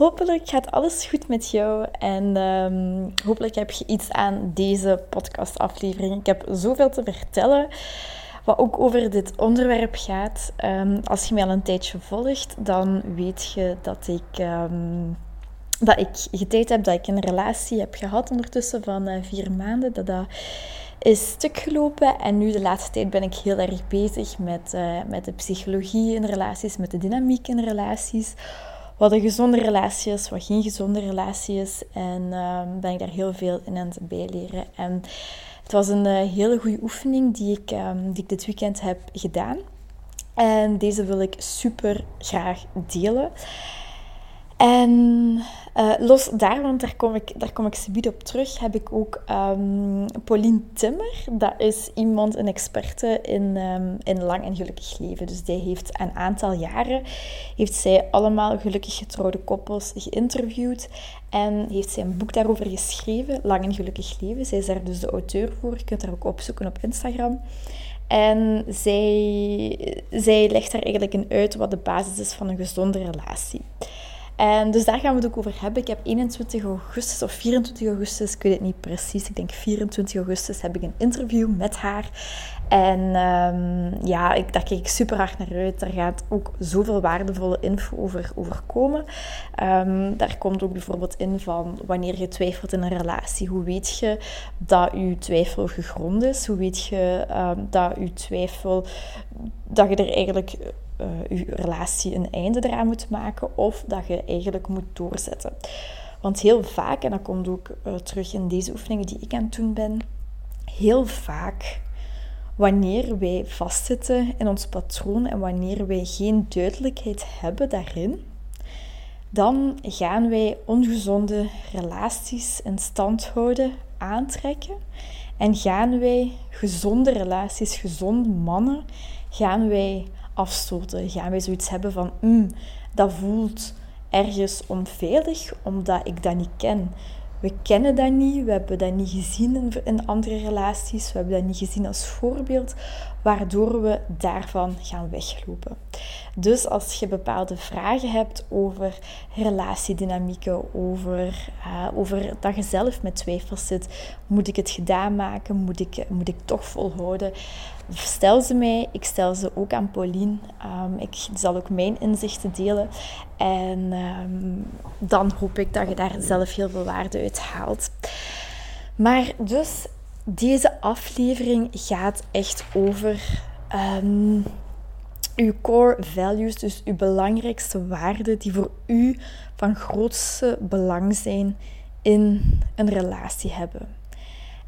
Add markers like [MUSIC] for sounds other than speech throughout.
Hopelijk gaat alles goed met jou en um, hopelijk heb je iets aan deze podcastaflevering. Ik heb zoveel te vertellen, wat ook over dit onderwerp gaat. Um, als je mij al een tijdje volgt, dan weet je dat ik, um, dat ik getijd heb dat ik een relatie heb gehad ondertussen van uh, vier maanden. Dat dat is stuk gelopen en nu de laatste tijd ben ik heel erg bezig met, uh, met de psychologie in relaties, met de dynamiek in relaties wat een gezonde relatie is, wat geen gezonde relatie is. En uh, ben ik daar heel veel in aan het bijleren. En het was een uh, hele goede oefening die ik, um, die ik dit weekend heb gedaan. En deze wil ik super graag delen. En uh, los daarvan, daar kom ik, daar kom ik subiet op terug, heb ik ook um, Pauline Timmer. Dat is iemand, een experte in, um, in lang en gelukkig leven. Dus die heeft een aantal jaren, heeft zij allemaal gelukkig getrouwde koppels geïnterviewd. En heeft zij een boek daarover geschreven, Lang en gelukkig leven. Zij is daar dus de auteur voor. Je kunt haar ook opzoeken op Instagram. En zij, zij legt daar eigenlijk in uit wat de basis is van een gezonde relatie. En dus daar gaan we het ook over hebben. Ik heb 21 augustus of 24 augustus, ik weet het niet precies, ik denk 24 augustus, heb ik een interview met haar. En um, ja, ik, daar kijk ik super hard naar uit. Daar gaat ook zoveel waardevolle info over, komen. Um, daar komt ook bijvoorbeeld in van wanneer je twijfelt in een relatie. Hoe weet je dat je twijfel gegrond is? Hoe weet je um, dat je twijfel, dat je er eigenlijk uh, je relatie een einde eraan moet maken of dat je eigenlijk moet doorzetten. Want heel vaak, en dat komt ook uh, terug in deze oefeningen die ik aan het doen ben, heel vaak wanneer wij vastzitten in ons patroon en wanneer wij geen duidelijkheid hebben daarin, dan gaan wij ongezonde relaties in stand houden, aantrekken en gaan wij gezonde relaties, gezonde mannen, gaan wij afstoten? Gaan wij zoiets hebben van, mm, dat voelt ergens onveilig omdat ik dat niet ken? We kennen dat niet, we hebben dat niet gezien in, in andere relaties, we hebben dat niet gezien als voorbeeld, waardoor we daarvan gaan weglopen. Dus als je bepaalde vragen hebt over relatiedynamieken, over, uh, over dat je zelf met twijfels zit, moet ik het gedaan maken, moet ik, moet ik toch volhouden? Stel ze mij, ik stel ze ook aan Pauline. Um, ik zal ook mijn inzichten delen. En um, dan hoop ik dat je daar zelf heel veel waarde uit haalt. Maar dus, deze aflevering gaat echt over um, uw core values, dus uw belangrijkste waarden die voor u van grootste belang zijn in een relatie hebben.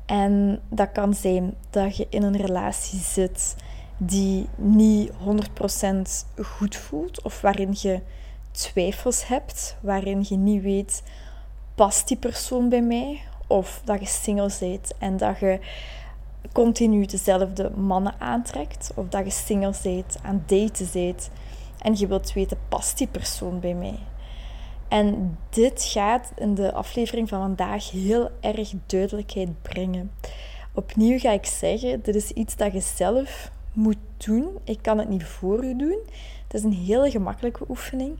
En dat kan zijn dat je in een relatie zit die niet 100% goed voelt of waarin je twijfels hebt, waarin je niet weet, past die persoon bij mij? Of dat je single bent en dat je continu dezelfde mannen aantrekt, of dat je single bent, aan daten bent en je wilt weten, past die persoon bij mij? En dit gaat in de aflevering van vandaag heel erg duidelijkheid brengen. Opnieuw ga ik zeggen, dit is iets dat je zelf moet doen. Ik kan het niet voor je doen. Het is een hele gemakkelijke oefening.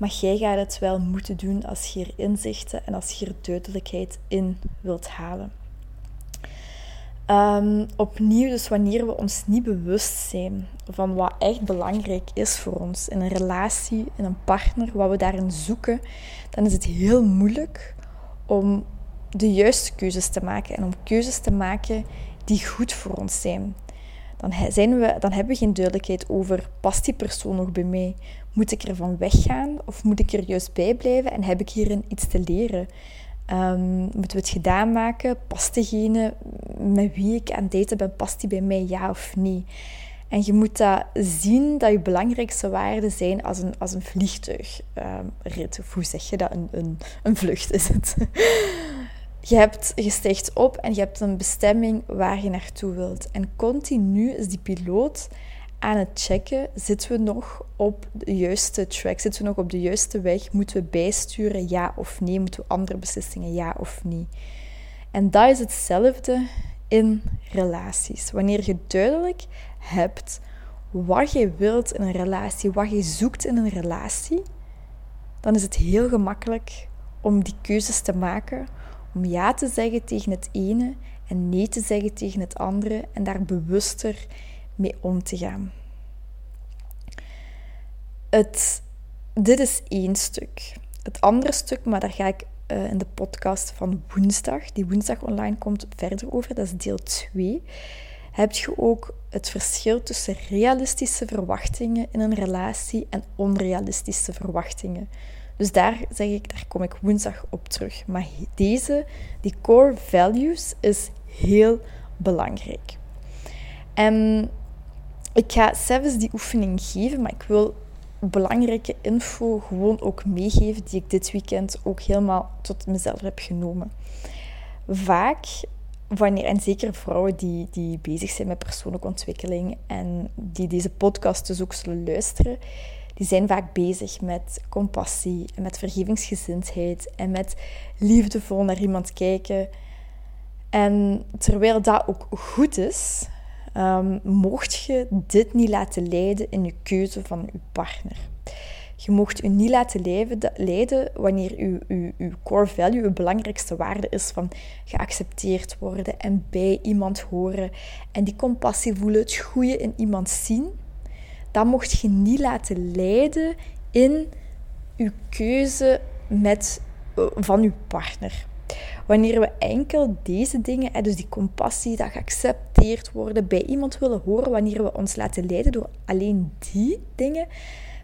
Maar jij gaat het wel moeten doen als je er inzichten en als je er duidelijkheid in wilt halen. Um, opnieuw, dus wanneer we ons niet bewust zijn van wat echt belangrijk is voor ons in een relatie, in een partner, wat we daarin zoeken, dan is het heel moeilijk om de juiste keuzes te maken en om keuzes te maken die goed voor ons zijn. Dan, zijn we, dan hebben we geen duidelijkheid over, past die persoon nog bij mij? Moet ik ervan weggaan of moet ik er juist bij blijven en heb ik hierin iets te leren? Um, moeten we het gedaan maken? Past degene met wie ik aan het daten ben, past die bij mij ja of nee? En je moet dat zien dat je belangrijkste waarden zijn als een, als een vliegtuigrit. Of hoe zeg je dat? Een, een, een vlucht is het. [LAUGHS] je, hebt, je op en je hebt een bestemming waar je naartoe wilt. En continu is die piloot aan het checken, zitten we nog op de juiste track, zitten we nog op de juiste weg, moeten we bijsturen, ja of nee, moeten we andere beslissingen, ja of nee. En dat is hetzelfde in relaties. Wanneer je duidelijk hebt wat je wilt in een relatie, wat je zoekt in een relatie, dan is het heel gemakkelijk om die keuzes te maken, om ja te zeggen tegen het ene en nee te zeggen tegen het andere en daar bewuster mee om te gaan. Het, dit is één stuk. Het andere stuk, maar daar ga ik uh, in de podcast van woensdag, die woensdag online komt, verder over. Dat is deel 2. Heb je ook het verschil tussen realistische verwachtingen in een relatie en onrealistische verwachtingen. Dus daar zeg ik, daar kom ik woensdag op terug. Maar deze, die core values, is heel belangrijk. En ik ga zelfs die oefening geven, maar ik wil belangrijke info gewoon ook meegeven die ik dit weekend ook helemaal tot mezelf heb genomen. Vaak, wanneer, en zeker vrouwen die, die bezig zijn met persoonlijke ontwikkeling en die deze podcast dus ook zullen luisteren, die zijn vaak bezig met compassie en met vergevingsgezindheid en met liefdevol naar iemand kijken. En terwijl dat ook goed is, um, mocht je dit niet laten leiden in je keuze van je partner. Je mocht je niet laten leiden wanneer je, je, je core value, je belangrijkste waarde is van geaccepteerd worden en bij iemand horen en die compassie voelen, het goede in iemand zien. Dat mocht je niet laten leiden in je keuze met, eh, van je partner. Wanneer we enkel deze dingen, dus die compassie, dat geaccepteerd worden, bij iemand willen horen, wanneer we ons laten leiden door alleen die dingen,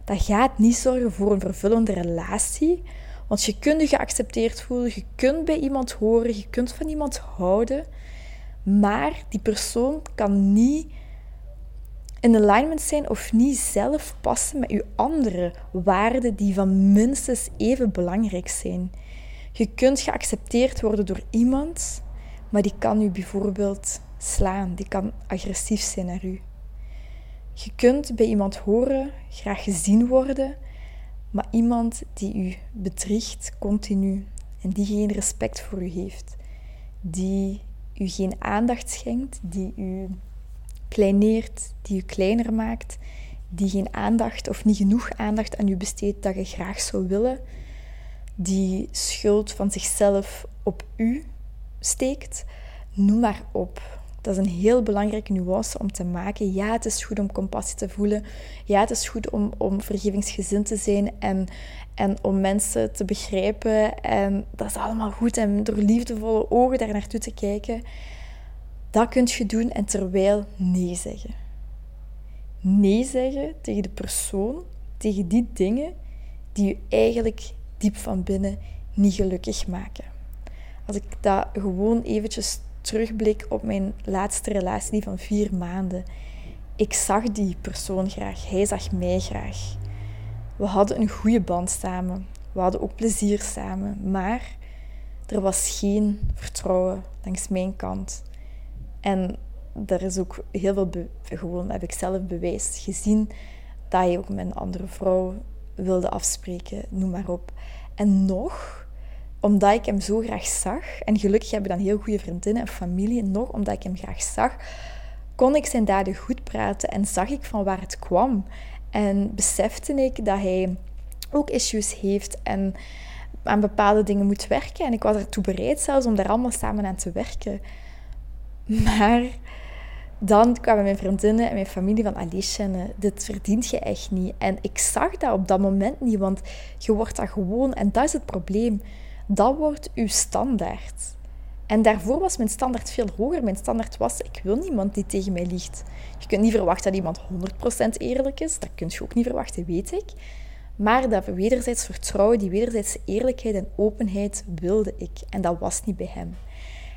dat gaat niet zorgen voor een vervullende relatie. Want je kunt je geaccepteerd voelen, je kunt bij iemand horen, je kunt van iemand houden, maar die persoon kan niet in alignment zijn of niet zelf passen met je andere waarden die van minstens even belangrijk zijn. Je kunt geaccepteerd worden door iemand, maar die kan u bijvoorbeeld slaan, die kan agressief zijn naar u. Je kunt bij iemand horen, graag gezien worden, maar iemand die u bedriegt continu en die geen respect voor u heeft, die u geen aandacht schenkt, die u kleineert, die u kleiner maakt, die geen aandacht of niet genoeg aandacht aan u besteedt dat je graag zou willen, die schuld van zichzelf op u steekt, noem maar op. Dat is een heel belangrijke nuance om te maken. Ja, het is goed om compassie te voelen. Ja, het is goed om, om vergevingsgezind te zijn en, en om mensen te begrijpen. En dat is allemaal goed. En door liefdevolle ogen daar naartoe te kijken. Dat kun je doen en terwijl nee zeggen. Nee zeggen tegen de persoon, tegen die dingen die je eigenlijk diep van binnen niet gelukkig maken. Als ik dat gewoon eventjes terugblik op mijn laatste relatie van vier maanden. Ik zag die persoon graag, hij zag mij graag. We hadden een goede band samen, we hadden ook plezier samen, maar er was geen vertrouwen langs mijn kant. En er is ook heel veel, gewoon heb ik zelf bewijs gezien, dat hij ook met een andere vrouw wilde afspreken, noem maar op. En nog, omdat ik hem zo graag zag, en gelukkig hebben dan heel goede vriendinnen en familie, nog omdat ik hem graag zag, kon ik zijn daden goed praten en zag ik van waar het kwam. En besefte ik dat hij ook issues heeft en aan bepaalde dingen moet werken. En ik was ertoe bereid zelfs om daar allemaal samen aan te werken. Maar dan kwamen mijn vriendinnen en mijn familie van Alicia, dit verdient je echt niet. En ik zag dat op dat moment niet, want je wordt dat gewoon, en dat is het probleem, dat wordt uw standaard. En daarvoor was mijn standaard veel hoger. Mijn standaard was, ik wil niemand die tegen mij liegt. Je kunt niet verwachten dat iemand 100% eerlijk is. Dat kun je ook niet verwachten, weet ik. Maar dat wederzijds vertrouwen, die wederzijdse eerlijkheid en openheid wilde ik. En dat was niet bij hem.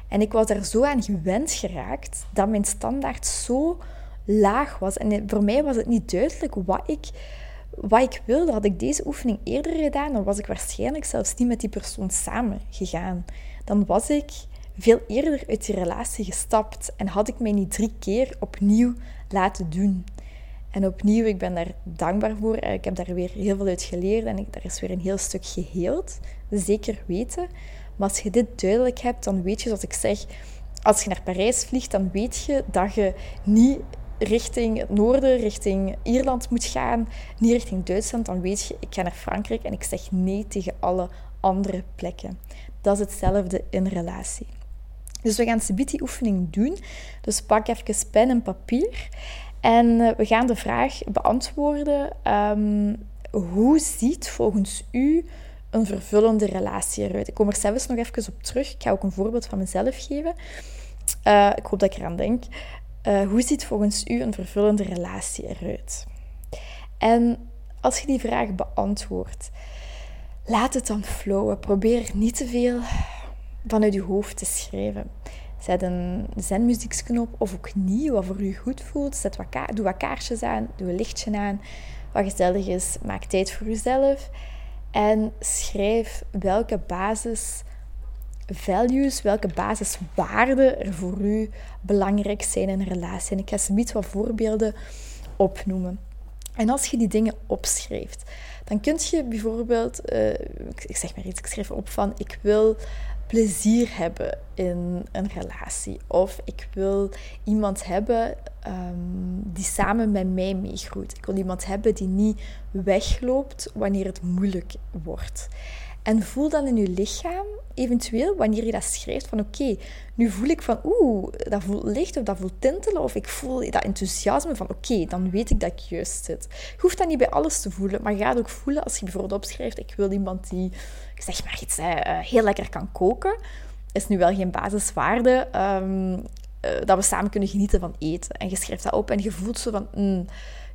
En ik was daar zo aan gewend geraakt dat mijn standaard zo laag was. En voor mij was het niet duidelijk wat ik, wat ik wilde. Had ik deze oefening eerder gedaan, dan was ik waarschijnlijk zelfs niet met die persoon samen gegaan. dan was ik veel eerder uit die relatie gestapt en had ik mij niet drie keer opnieuw laten doen. En opnieuw, ik ben daar dankbaar voor. Ik heb daar weer heel veel uit geleerd en ik, daar is weer een heel stuk geheeld. Zeker weten. Maar als je dit duidelijk hebt, dan weet je, zoals ik zeg, als je naar Parijs vliegt, dan weet je dat je niet richting het noorden, richting Ierland moet gaan, niet richting Duitsland. Dan weet je, ik ga naar Frankrijk en ik zeg nee tegen alle andere plekken. Dat is hetzelfde in relatie. Dus we gaan die oefening doen. Dus pak even pen en papier. En eh, we gaan de vraag beantwoorden. Um, hoe ziet volgens u een vervullende relatie eruit? Ik kom er zelfs nog even op terug. Ik ga ook een voorbeeld van mezelf geven. Uh, ik hoop dat ik eraan denk. Uh, hoe ziet volgens u een vervullende relatie eruit? En als je die vraag beantwoordt, laat het dan flowen. Probeer niet te veel vanuit je hoofd te schrijven. Zet een zenmuzieksknop of ook niet, wat voor je goed voelt. Zet wat doe wat kaarsjes aan, doe een lichtje aan. Wat gezellig is, maak tijd voor jezelf. En schrijf welke basis values, welke basiswaarden er voor u belangrijk zijn in een relatie. En ik ga ze wat voorbeelden opnoemen. En als je die dingen opschrijft, dan kun je bijvoorbeeld, uh, ik zeg maar iets, ik schrijf op van ik wil plezier hebben in een relatie. Of ik wil iemand hebben um, die samen met mij meegroeit. Ik wil iemand hebben die niet wegloopt wanneer het moeilijk wordt. En voel dan in je lichaam, eventueel, wanneer je dat schrijft, van oké, nu voel ik van oeh, dat voelt licht of dat voelt tintelen, of ik voel dat enthousiasme van oké, dan weet ik dat ik juist zit. Je hoeft dat niet bij alles te voelen, maar je gaat ook voelen als je bijvoorbeeld opschrijft, ik wil iemand die, zeg maar iets, eh, heel lekker kan koken. Is nu wel geen basiswaarde, um, dat we samen kunnen genieten van eten. En je schrijft dat op en je voelt zo van... Mm,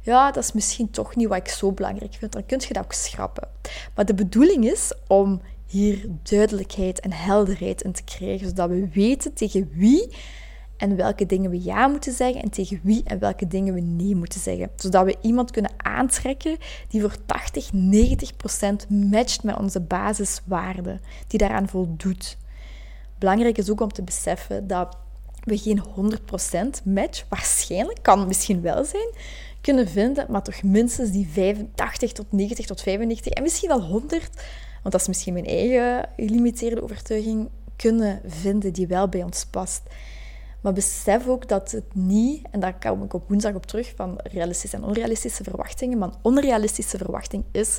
ja, dat is misschien toch niet wat ik zo belangrijk vind, dan kun je dat ook schrappen. Maar de bedoeling is om hier duidelijkheid en helderheid in te krijgen, zodat we weten tegen wie en welke dingen we ja moeten zeggen en tegen wie en welke dingen we nee moeten zeggen. Zodat we iemand kunnen aantrekken die voor 80, 90 procent matcht met onze basiswaarden, die daaraan voldoet. Belangrijk is ook om te beseffen dat we geen 100% match, waarschijnlijk, kan misschien wel zijn, kunnen vinden, maar toch minstens die 85 tot 90 tot 95 en misschien wel 100, want dat is misschien mijn eigen gelimiteerde overtuiging, kunnen vinden die wel bij ons past. Maar besef ook dat het niet, en daar kom ik op woensdag op terug, van realistische en onrealistische verwachtingen, maar een onrealistische verwachting is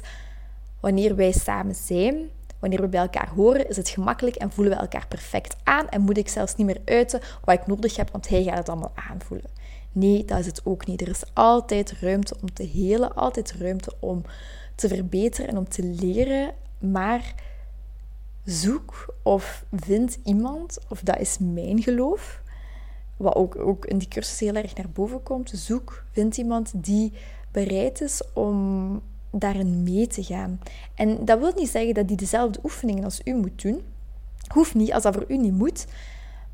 wanneer wij samen zijn, wanneer we bij elkaar horen, is het gemakkelijk en voelen we elkaar perfect aan en moet ik zelfs niet meer uiten wat ik nodig heb, want hij gaat het allemaal aanvoelen. Nee, dat is het ook niet. Er is altijd ruimte om te helen, altijd ruimte om te verbeteren en om te leren. Maar zoek of vind iemand, of dat is mijn geloof, wat ook, ook in die cursus heel erg naar boven komt. Zoek, vind iemand die bereid is om daarin mee te gaan. En dat wil niet zeggen dat die dezelfde oefeningen als u moet doen. Hoeft niet, als dat voor u niet moet.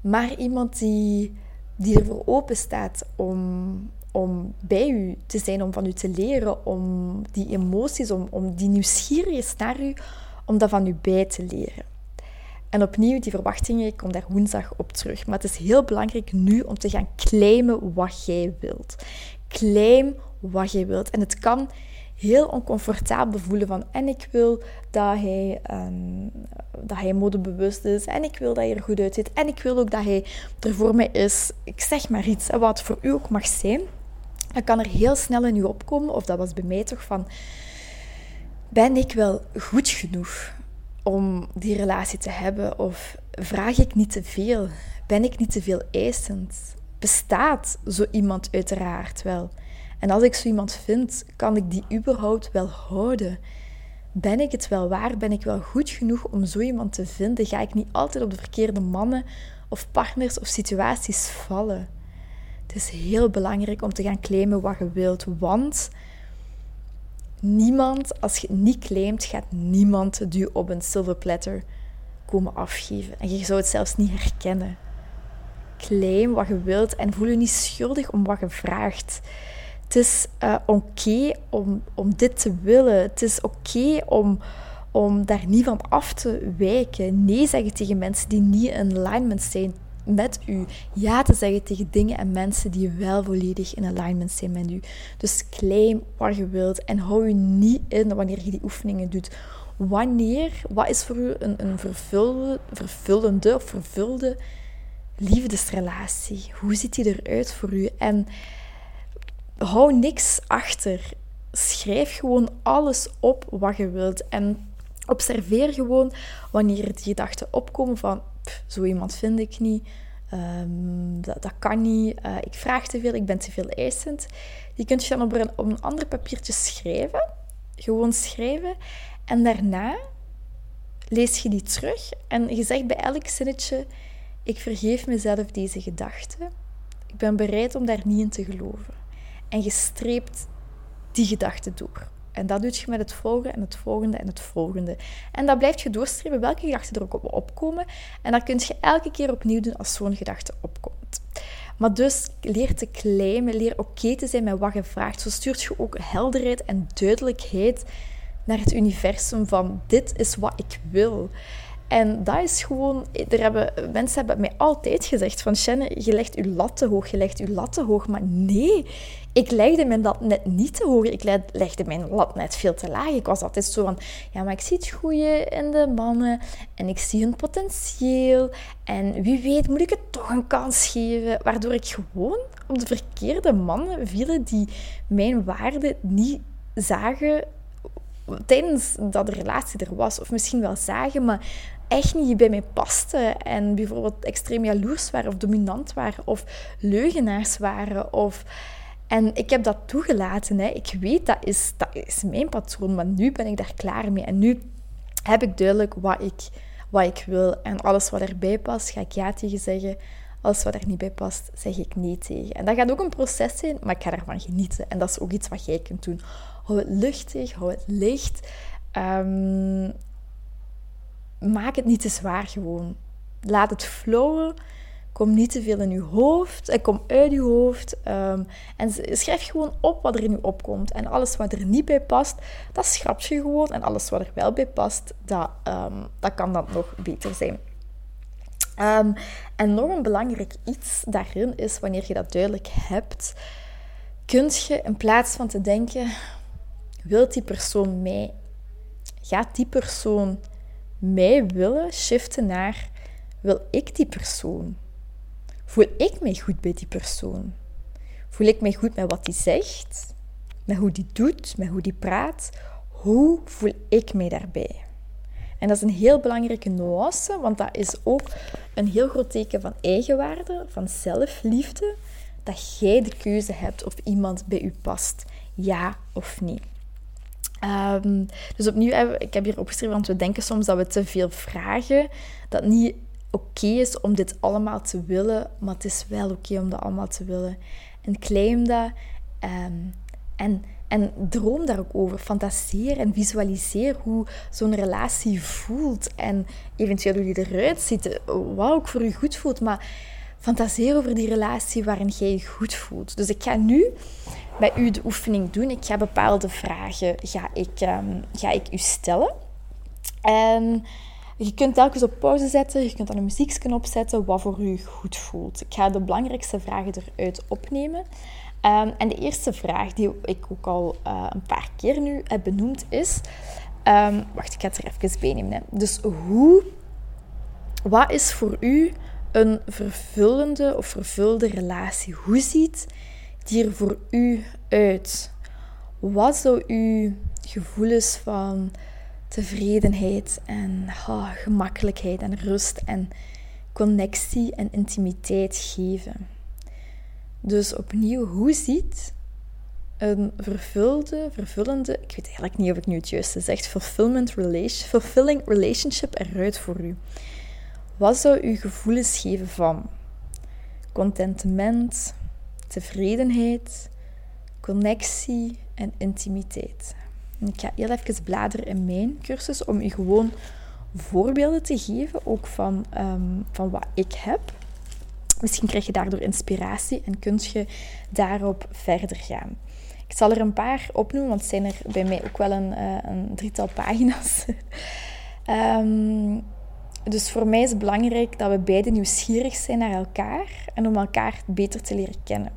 Maar iemand die die ervoor open staat om, om bij u te zijn, om van u te leren, om die emoties, om, om die nieuwsgierig naar u, om dat van u bij te leren. En opnieuw, die verwachtingen, ik kom daar woensdag op terug. Maar het is heel belangrijk nu om te gaan claimen wat jij wilt. Claim wat jij wilt. En het kan heel oncomfortabel voelen van en ik wil dat hij, um, dat hij modebewust is en ik wil dat hij er goed uitziet en ik wil ook dat hij er voor mij is. Ik zeg maar iets, wat voor u ook mag zijn. Dan kan er heel snel in u opkomen, of dat was bij mij toch van, ben ik wel goed genoeg om die relatie te hebben? Of vraag ik niet te veel? Ben ik niet te veel eisend? Bestaat zo iemand uiteraard wel? En als ik zo iemand vind, kan ik die überhaupt wel houden? Ben ik het wel waar? Ben ik wel goed genoeg om zo iemand te vinden? Ga ik niet altijd op de verkeerde mannen of partners of situaties vallen? Het is heel belangrijk om te gaan claimen wat je wilt, want niemand, als je het niet claimt, gaat niemand op een silver platter komen afgeven. En je zou het zelfs niet herkennen. Claim wat je wilt en voel je niet schuldig om wat je vraagt. Het is uh, oké om, om dit te willen. Het is oké om, om daar niet van af te wijken. Nee zeggen tegen mensen die niet in alignment zijn met u. Ja te zeggen tegen dingen en mensen die wel volledig in alignment zijn met u. Dus claim wat je wilt en hou je niet in wanneer je die oefeningen doet. Wanneer, wat is voor u een, een vervullende, vervullende of vervulde liefdesrelatie? Hoe ziet die eruit voor u? En hou niks achter. Schrijf gewoon alles op wat je wilt. En observeer gewoon wanneer die gedachten opkomen van zo iemand vind ik niet. Ehm, dat, dat, kan niet. Uh, ik vraag te veel, ik ben te veel eisend. Die kunt je dan op een, op een ander papiertje schrijven. Gewoon schrijven. En daarna lees je die terug. En je zegt bij elk zinnetje: Ik vergeef mezelf deze gedachte. Ik ben bereid om daar niet in te geloven. En je streept die gedachte door. En dat doe je met het volgende en het volgende en het volgende. En dat blijft je doorstreven welke gedachten er ook opkomen. En dat kun je elke keer opnieuw doen als zo'n gedachte opkomt. Maar dus leer te claimen, leer oké te zijn met wat je vraagt. Zo stuurt je ook helderheid en duidelijkheid naar het universum van dit is wat ik wil. En dat is gewoon, er hebben, mensen hebben mij altijd gezegd van Shannon, je legt je lat te hoog, je legt je lat te hoog. Maar nee, ik legde mijn lat net niet te hoog. Ik legde mijn lat net veel te laag. Ik was altijd zo van, ja, maar ik zie het goede in de mannen en ik zie hun potentieel. En wie weet moet ik het toch een kans geven. Waardoor ik gewoon op de verkeerde mannen viel die mijn waarde niet zagen tijdens dat de relatie er was. Of misschien wel zagen, maar echt niet bij mij paste. En bijvoorbeeld extreem jaloers waren of dominant waren of leugenaars waren. Of... En ik heb dat toegelaten. Hè. Ik weet, dat is, dat is mijn patroon. Maar nu ben ik daar klaar mee. En nu heb ik duidelijk wat ik, wat ik wil. En alles wat erbij past, ga ik ja tegen zeggen. Alles wat er niet bij past, zeg ik nee tegen. En dat gaat ook een proces zijn, maar ik ga ervan genieten. En dat is ook iets wat jij kunt doen. Hou het luchtig, hou het licht. Um, maak het niet te zwaar gewoon. Laat het flowen. Kom niet te veel in je hoofd. En kom uit je hoofd. Um, en schrijf gewoon op wat er in je opkomt. En alles wat er niet bij past, dat schrap je gewoon. En alles wat er wel bij past, dat, um, dat kan dan nog beter zijn. Um, en nog een belangrijk iets daarin is, wanneer je dat duidelijk hebt, kun je in plaats van te denken, wil die persoon mij? Gaat die persoon mij willen shiften naar, wil ik die persoon? Voel ik mij goed bij die persoon? Voel ik mij goed met wat die zegt? Met hoe die doet? Met hoe die praat? Hoe voel ik mij daarbij? En dat is een heel belangrijke nuance, want dat is ook een heel groot teken van eigenwaarde, van zelfliefde, dat jij de keuze hebt of iemand bij u past, ja of nee. Um, dus opnieuw, ik heb hier opgeschreven, want we denken soms dat we te veel vragen. Dat niet oké is om dit allemaal te willen, maar het is wel oké om dat allemaal te willen. En claim dat. Um, en, en droom daar ook over. Fantaseer en visualiseer hoe zo'n relatie voelt. En eventueel hoe die eruit ziet. Wat ook voor je goed voelt. Maar fantaseer over die relatie waarin jij je goed voelt. Dus ik ga nu bij u de oefening doen. Ik ga bepaalde vragen ga ik, um, ga ik u stellen. En je kunt telkens op pauze zetten. Je kunt dan een muziekje opzetten wat voor u goed voelt. Ik ga de belangrijkste vragen eruit opnemen. Um, en de eerste vraag die ik ook al uh, een paar keer nu heb benoemd is... Um, wacht, ik ga het er even bij nemen. Hè. Dus hoe... Wat is voor u een vervullende of vervulde relatie? Hoe ziet die er voor u uit? Wat zou uw gevoelens van tevredenheid en oh, gemakkelijkheid en rust en connectie en intimiteit geven? Dus opnieuw, hoe ziet een vervulde, vervullende, ik weet eigenlijk niet of ik nu het juiste zeg, fulfillment fulfilling relationship eruit voor u? Wat zou u gevoelens geven van contentement, tevredenheid, connectie en intimiteit? Ik ga heel even bladeren in mijn cursus om u gewoon voorbeelden te geven, ook van, um, van wat ik heb. Misschien krijg je daardoor inspiratie en kun je daarop verder gaan. Ik zal er een paar opnoemen, want het zijn er bij mij ook wel een, uh, een drietal pagina's. [LAUGHS] Ehm, dus voor mij is het belangrijk dat we beide nieuwsgierig zijn naar elkaar en om elkaar beter te leren kennen.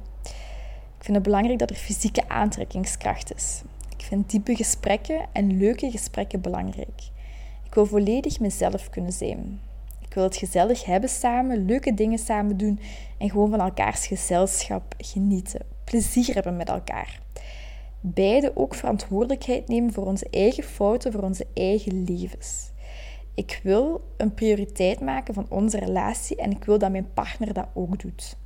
Ik vind het belangrijk dat er fysieke aantrekkingskracht is. Vind diepe gesprekken en leuke gesprekken belangrijk. Ik wil volledig mezelf kunnen zijn. Ik wil het gezellig hebben samen, leuke dingen samen doen en gewoon van elkaars gezelschap genieten. Plezier hebben met elkaar. Beide ook verantwoordelijkheid nemen voor onze eigen fouten, voor onze eigen levens. Ik wil een prioriteit maken van onze relatie en ik wil dat mijn partner dat ook doet.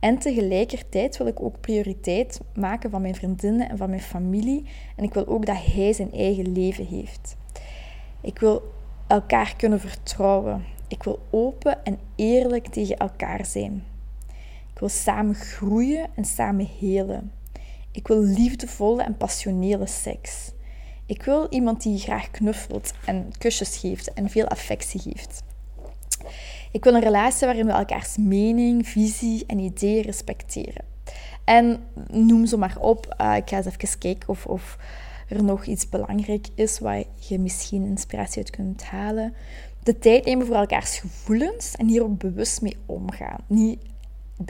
En tegelijkertijd wil ik ook prioriteit maken van mijn vriendinnen en van mijn familie. En ik wil ook dat hij zijn eigen leven heeft. Ik wil elkaar kunnen vertrouwen. Ik wil open en eerlijk tegen elkaar zijn. Ik wil samen groeien en samen helen. Ik wil liefdevolle en passionele seks. Ik wil iemand die graag knuffelt en kusjes geeft en veel affectie geeft. Ik wil een relatie waarin we elkaars mening, visie en ideeën respecteren. En noem ze maar op. Uh, ik ga eens even kijken of, of er nog iets belangrijk is waar je misschien inspiratie uit kunt halen. De tijd nemen voor elkaars gevoelens en hier ook bewust mee omgaan. Niet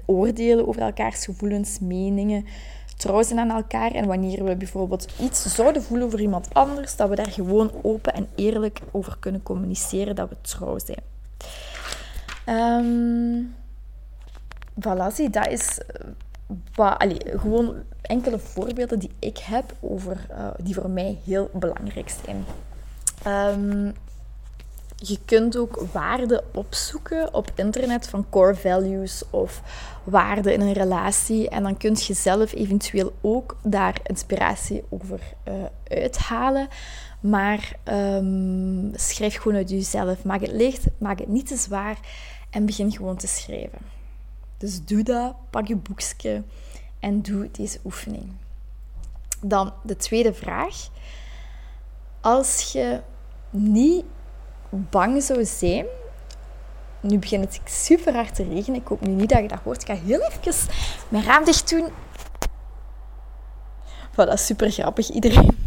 oordelen over elkaars gevoelens, meningen, trouw zijn aan elkaar. En wanneer we bijvoorbeeld iets zouden voelen voor iemand anders, dat we daar gewoon open en eerlijk over kunnen communiceren dat we trouw zijn. Um, voilà, zie, dat is eh, gewoon enkele voorbeelden die ik heb over, uh, die voor mij heel belangrijk zijn. Um, je kunt ook waarden opzoeken op internet van core values of waarden in een relatie. En dan kun je zelf eventueel ook daar inspiratie over uh, uithalen. Maar um, schrijf gewoon uit jezelf. Maak het licht, maak het niet te zwaar en begin gewoon te schrijven. Dus doe dat, pak je boekje en doe deze oefening. Dan de tweede vraag. Als je niet bang zou zijn. Nu begint het super hard te regenen. Ik hoop nu niet dat je dat hoort. Ik ga heel even mijn raam dicht doen. Voilà, super grappig. Iedereen,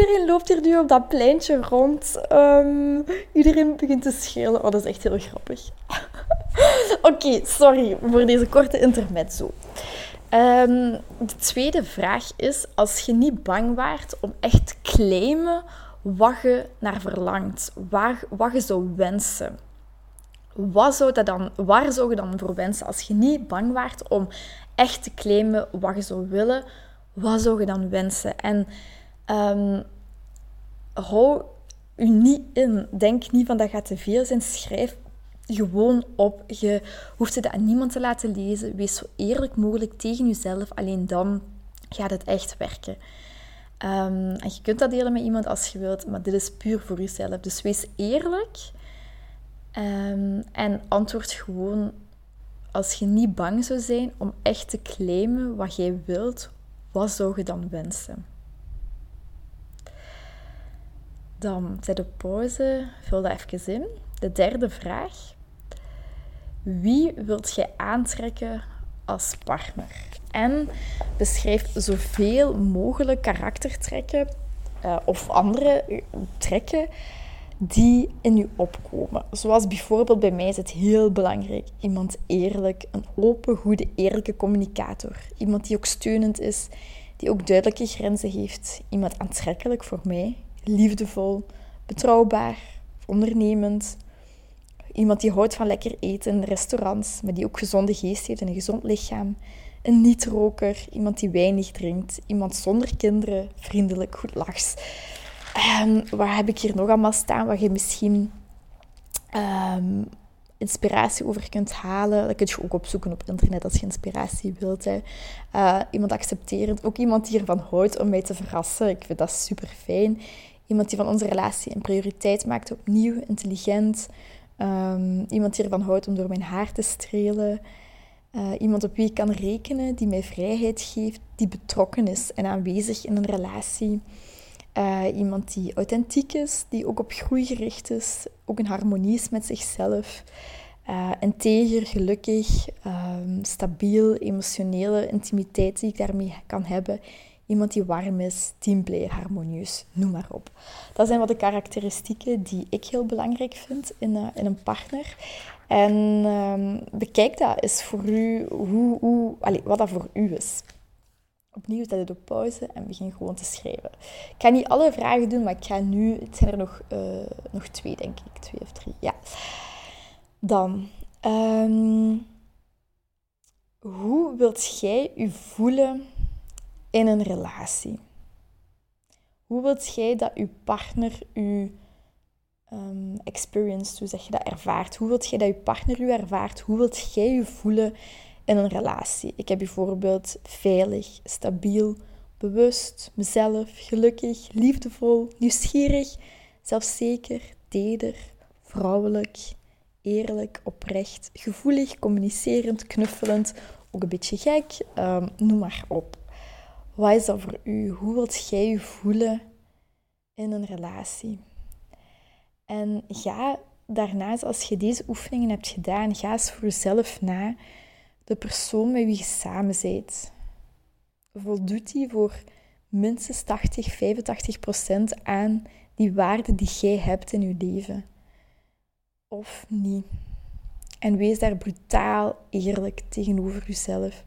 iedereen loopt hier nu op dat pleintje rond. Um, iedereen begint te schreeuwen. Oh, dat is echt heel grappig. [LAUGHS] Oké, sorry voor deze korte intermezzo. Um, de tweede vraag is, als je niet bang waart om echt te claimen wat je naar verlangt, waar, wat je zou wensen. Wat zou dat dan, waar zou je dan voor wensen? Als je niet bang waart om echt te claimen wat je zou willen, wat zou je dan wensen? En um, hou je niet in. Denk niet van dat gaat te veel zijn. Schrijf gewoon op. Je hoeft het aan niemand te laten lezen. Wees zo eerlijk mogelijk tegen jezelf. Alleen dan gaat het echt werken. Um, en je kunt dat delen met iemand als je wilt, maar dit is puur voor jezelf. Dus wees eerlijk um, en antwoord gewoon als je niet bang zou zijn om echt te claimen wat jij wilt, wat zou je dan wensen? Dan zet de pauze, vul dat even in. De derde vraag. Wie wilt jij aantrekken als partner? En beschrijf zoveel mogelijk karaktertrekken uh, of andere eh, trekken die in je opkomen. Zoals bijvoorbeeld bij mij is het heel belangrijk. Iemand eerlijk, een open, goede, eerlijke communicator. Iemand die ook steunend is, die ook duidelijke grenzen heeft. Iemand aantrekkelijk voor mij, liefdevol, betrouwbaar, ondernemend. Iemand die houdt van lekker eten in restaurants, maar die ook gezonde geest heeft en een gezond lichaam een niet-roker, iemand die weinig drinkt, iemand zonder kinderen, vriendelijk, goed lachs. Um, waar heb ik hier nog allemaal staan waar je misschien um, inspiratie over kunt halen? Dat kun je ook opzoeken op internet als je inspiratie wilt. Hè. Uh, iemand accepterend, ook iemand die ervan houdt om mij te verrassen. Ik vind dat super fijn. Iemand die van onze relatie een prioriteit maakt, opnieuw intelligent. Um, iemand die ervan houdt om door mijn haar te strelen. Uh, iemand op wie ik kan rekenen, die mij vrijheid geeft, die betrokken is en aanwezig in een relatie. Uh, iemand die authentiek is, die ook op groei gericht is, ook in harmonie is met zichzelf. Uh, integer, gelukkig, um, stabiel, emotionele intimiteit die ik daarmee kan hebben. Iemand die warm is, teamplayer, harmonieus, noem maar op. Dat zijn wat de karakteristieken die ik heel belangrijk vind in, uh, in een partner. En bekijk dat eens voor u, hoe, hoe, allez, wat dat voor u is. Opnieuw zet het op pauze en begin gewoon te schrijven. Ik ga niet alle vragen doen, maar ik ga nu... Het zijn er nog, uh, nog twee, denk ik. Twee of drie, ja. Dan... Um, hoe wilt jij je voelen in een relatie? Hoe wilt jij dat je partner je um, experience, hoe zeg je dat, ervaart? Hoe wilt jij dat je partner je ervaart? Hoe wilt jij je voelen in een relatie? Ik heb bijvoorbeeld veilig, stabiel, bewust, mezelf, gelukkig, liefdevol, nieuwsgierig, zelfzeker, teder, vrouwelijk, eerlijk, oprecht, gevoelig, communicerend, knuffelend, ook een beetje gek, um, noem maar op. Wat is dat voor u? Hoe wilt jij je voelen in een relatie? En ga daarnaast, als je deze oefeningen hebt gedaan, ga eens voor jezelf na de persoon met wie je samen bent. Voldoet die voor minstens 80, 85 procent aan die waarden die jij hebt in je leven? Of niet? En wees daar brutaal eerlijk tegenover jezelf.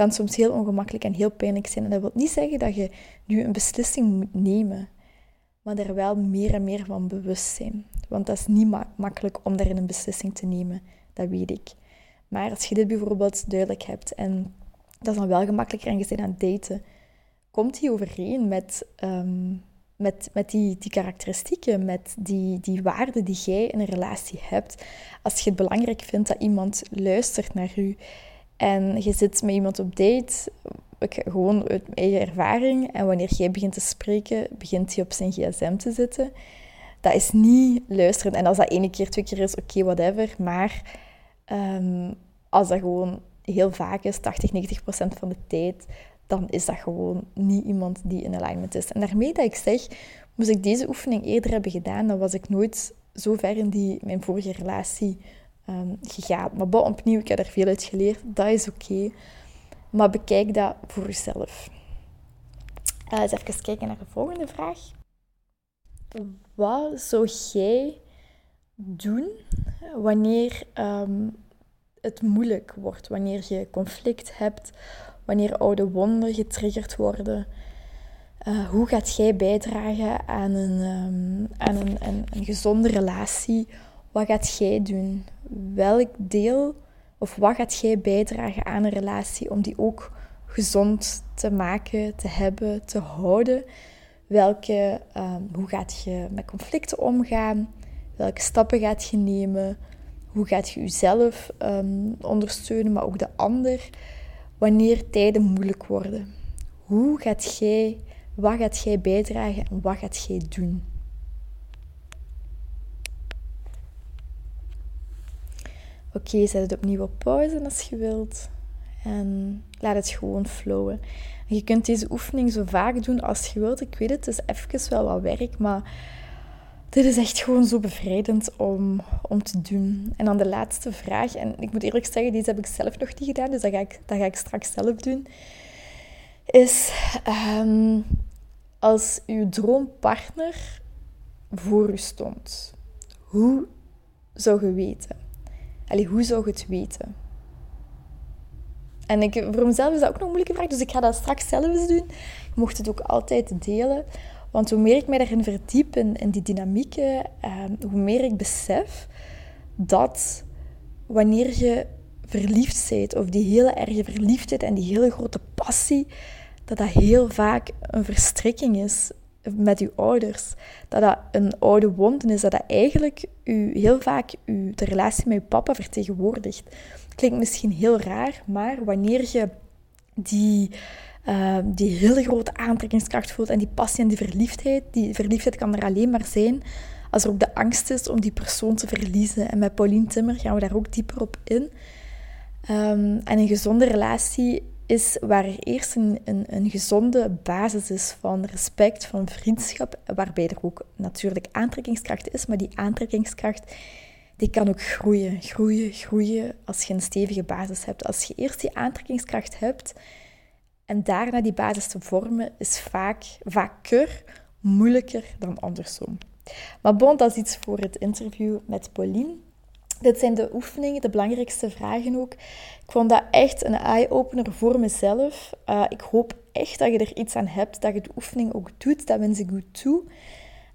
Kan soms heel ongemakkelijk en heel pijnlijk zijn. En dat wil niet zeggen dat je nu een beslissing moet nemen maar er wel meer en meer van bewust zijn. Want dat is niet makkelijk om daarin een beslissing te nemen, dat weet ik. Maar als je dit bijvoorbeeld duidelijk hebt en dat is dan wel gemakkelijker en je bent aan het daten, komt die overeen met, um, met, met die, die karakteristieken, met die, die waarden die jij in een relatie hebt. Als je het belangrijk vindt dat iemand luistert naar u en je zit met iemand op date, ik, gewoon uit mijn eigen ervaring. En wanneer jij begint te spreken, begint hij op zijn gsm te zitten. Dat is niet luisteren. En als dat ene keer, twee keer is, oké, whatever. Maar um, als dat gewoon heel vaak is, 80, 90 procent van de tijd, dan is dat gewoon niet iemand die in alignment is. En daarmee dat ik zeg, moest ik deze oefening eerder hebben gedaan, dan was ik nooit zo ver in die, mijn vorige relatie gegaan. Maar bon, opnieuw, ik heb er veel uit geleerd. Dat is oké. Maar bekijk dat voor jezelf. Uh, eens even kijken naar de volgende vraag. Wat zou jij doen wanneer um, het moeilijk wordt? Wanneer je conflict hebt? Wanneer oude wonden getriggerd worden? Uh, hoe gaat jij bijdragen aan, een, um, aan een, een gezonde relatie? Wat gaat jij doen? Welk deel of wat gaat jij bijdragen aan een relatie om die ook gezond te maken, te hebben, te houden? Welke, um, hoe gaat je met conflicten omgaan? Welke stappen gaat je nemen? Hoe gaat je jezelf um, ondersteunen, maar ook de ander? Wanneer tijden moeilijk worden. Hoe gaat jij, wat gaat jij bijdragen en wat gaat jij doen? Oké, zet het opnieuw op pauze als je wilt. En laat het gewoon flowen. En je kunt deze oefening zo vaak doen als je wilt. Ik weet het, het is even wel wat werk, maar dit is echt gewoon zo bevrijdend om, om te doen. En dan de laatste vraag. En ik moet eerlijk zeggen, deze heb ik zelf nog niet gedaan, dus dat ga ik, dat ga ik straks zelf doen. Is um, als uw droompartner voor u stond, hoe zou je weten? Hoe zou je het weten? En ik, voor mezelf is dat ook nog moeilijke vraag, dus ik ga dat straks zelf eens doen. Ik mocht het ook altijd delen. Want hoe meer ik mij daarin verdiep, in, in die dynamieken, ehm, hoe meer ik besef dat wanneer je verliefd bent, of die hele erge verliefdheid en die hele grote passie, dat dat heel vaak een verstrikking is met uw ouders. Dat dat een oude wonden is, dat dat eigenlijk u, heel vaak u, de relatie met uw papa vertegenwoordigt. Klinkt misschien heel raar, maar wanneer je die, uh, die hele grote aantrekkingskracht voelt en die passie en die verliefdheid, die verliefdheid kan er alleen maar zijn als er ook de angst is om die persoon te verliezen. En met Pauline Timmer gaan we daar ook dieper op in. Um, en een gezonde relatie is waar er eerst een, een, een, gezonde basis is van respect, van vriendschap, waarbij er ook natuurlijk aantrekkingskracht is, maar die aantrekkingskracht die kan ook groeien, groeien, groeien als je een stevige basis hebt. Als je eerst die aantrekkingskracht hebt en daarna die basis te vormen, is vaak, vaker moeilijker dan andersom. Maar bon, dat is iets voor het interview met Pauline. Dit zijn de oefeningen, de belangrijkste vragen ook. Ik vond dat echt een eye-opener voor mezelf. Uh, ik hoop echt dat je er iets aan hebt, dat je de oefening ook doet. Dat wens ik goed toe.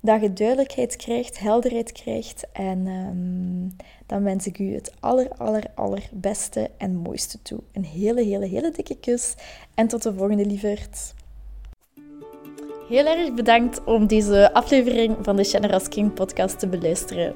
Dat je duidelijkheid krijgt, helderheid krijgt. En um, dan wens ik u het aller, aller, allerbeste en mooiste toe. Een hele, hele, hele dikke kus. En tot de volgende, lieverd. Heel erg bedankt om deze aflevering van de Generous King podcast te beluisteren.